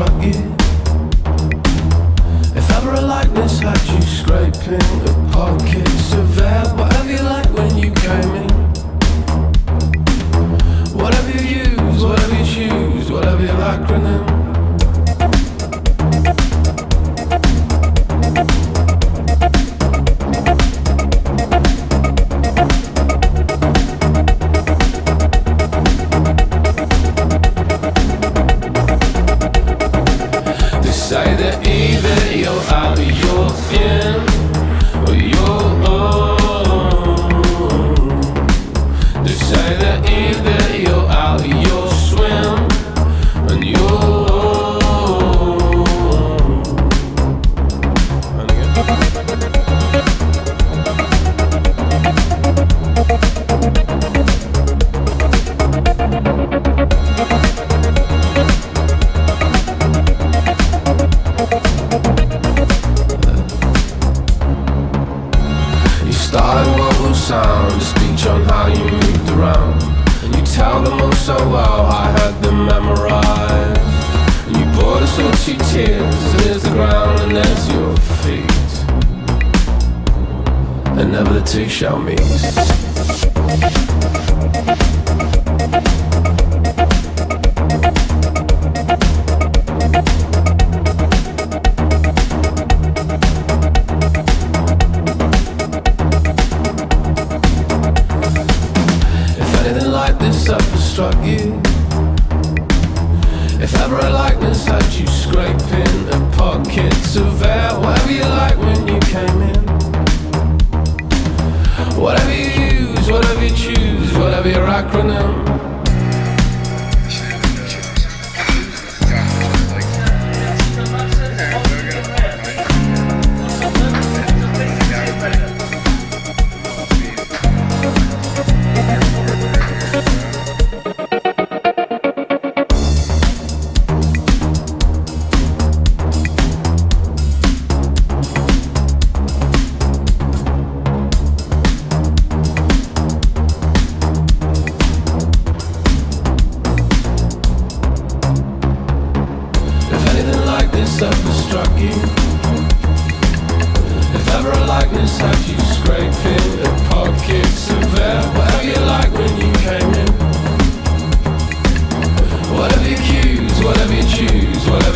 struck you. If ever a likeness had you scraping the pockets of air, whatever you like when you came in. Sound a speech on how you moved around. And you tell them all so well, I had them memorized. And you brought us all to tears, there's the ground and there's your feet. And never the two shall meet. You, if ever a likeness had you scraping the pockets of air, whatever you like when you came in, whatever you use, whatever you choose, whatever your acronym. Scraping the pockets of air, whatever you like when you came in, whatever you choose, whatever you choose, whatever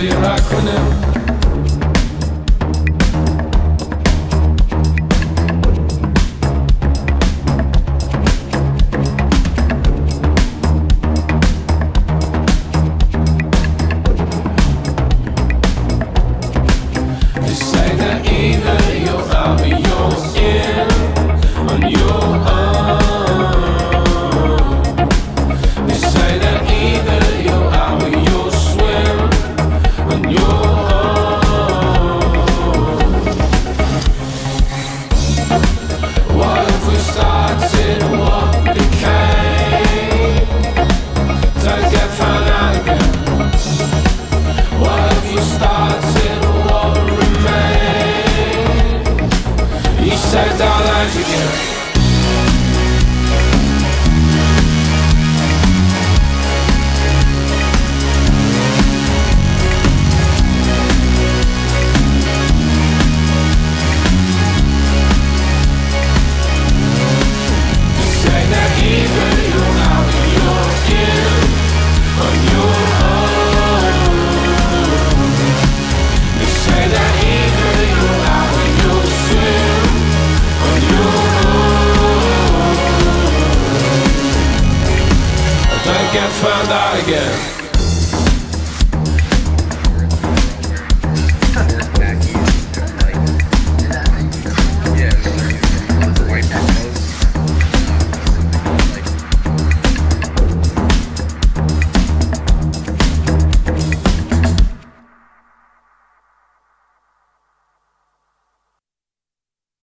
get found out again.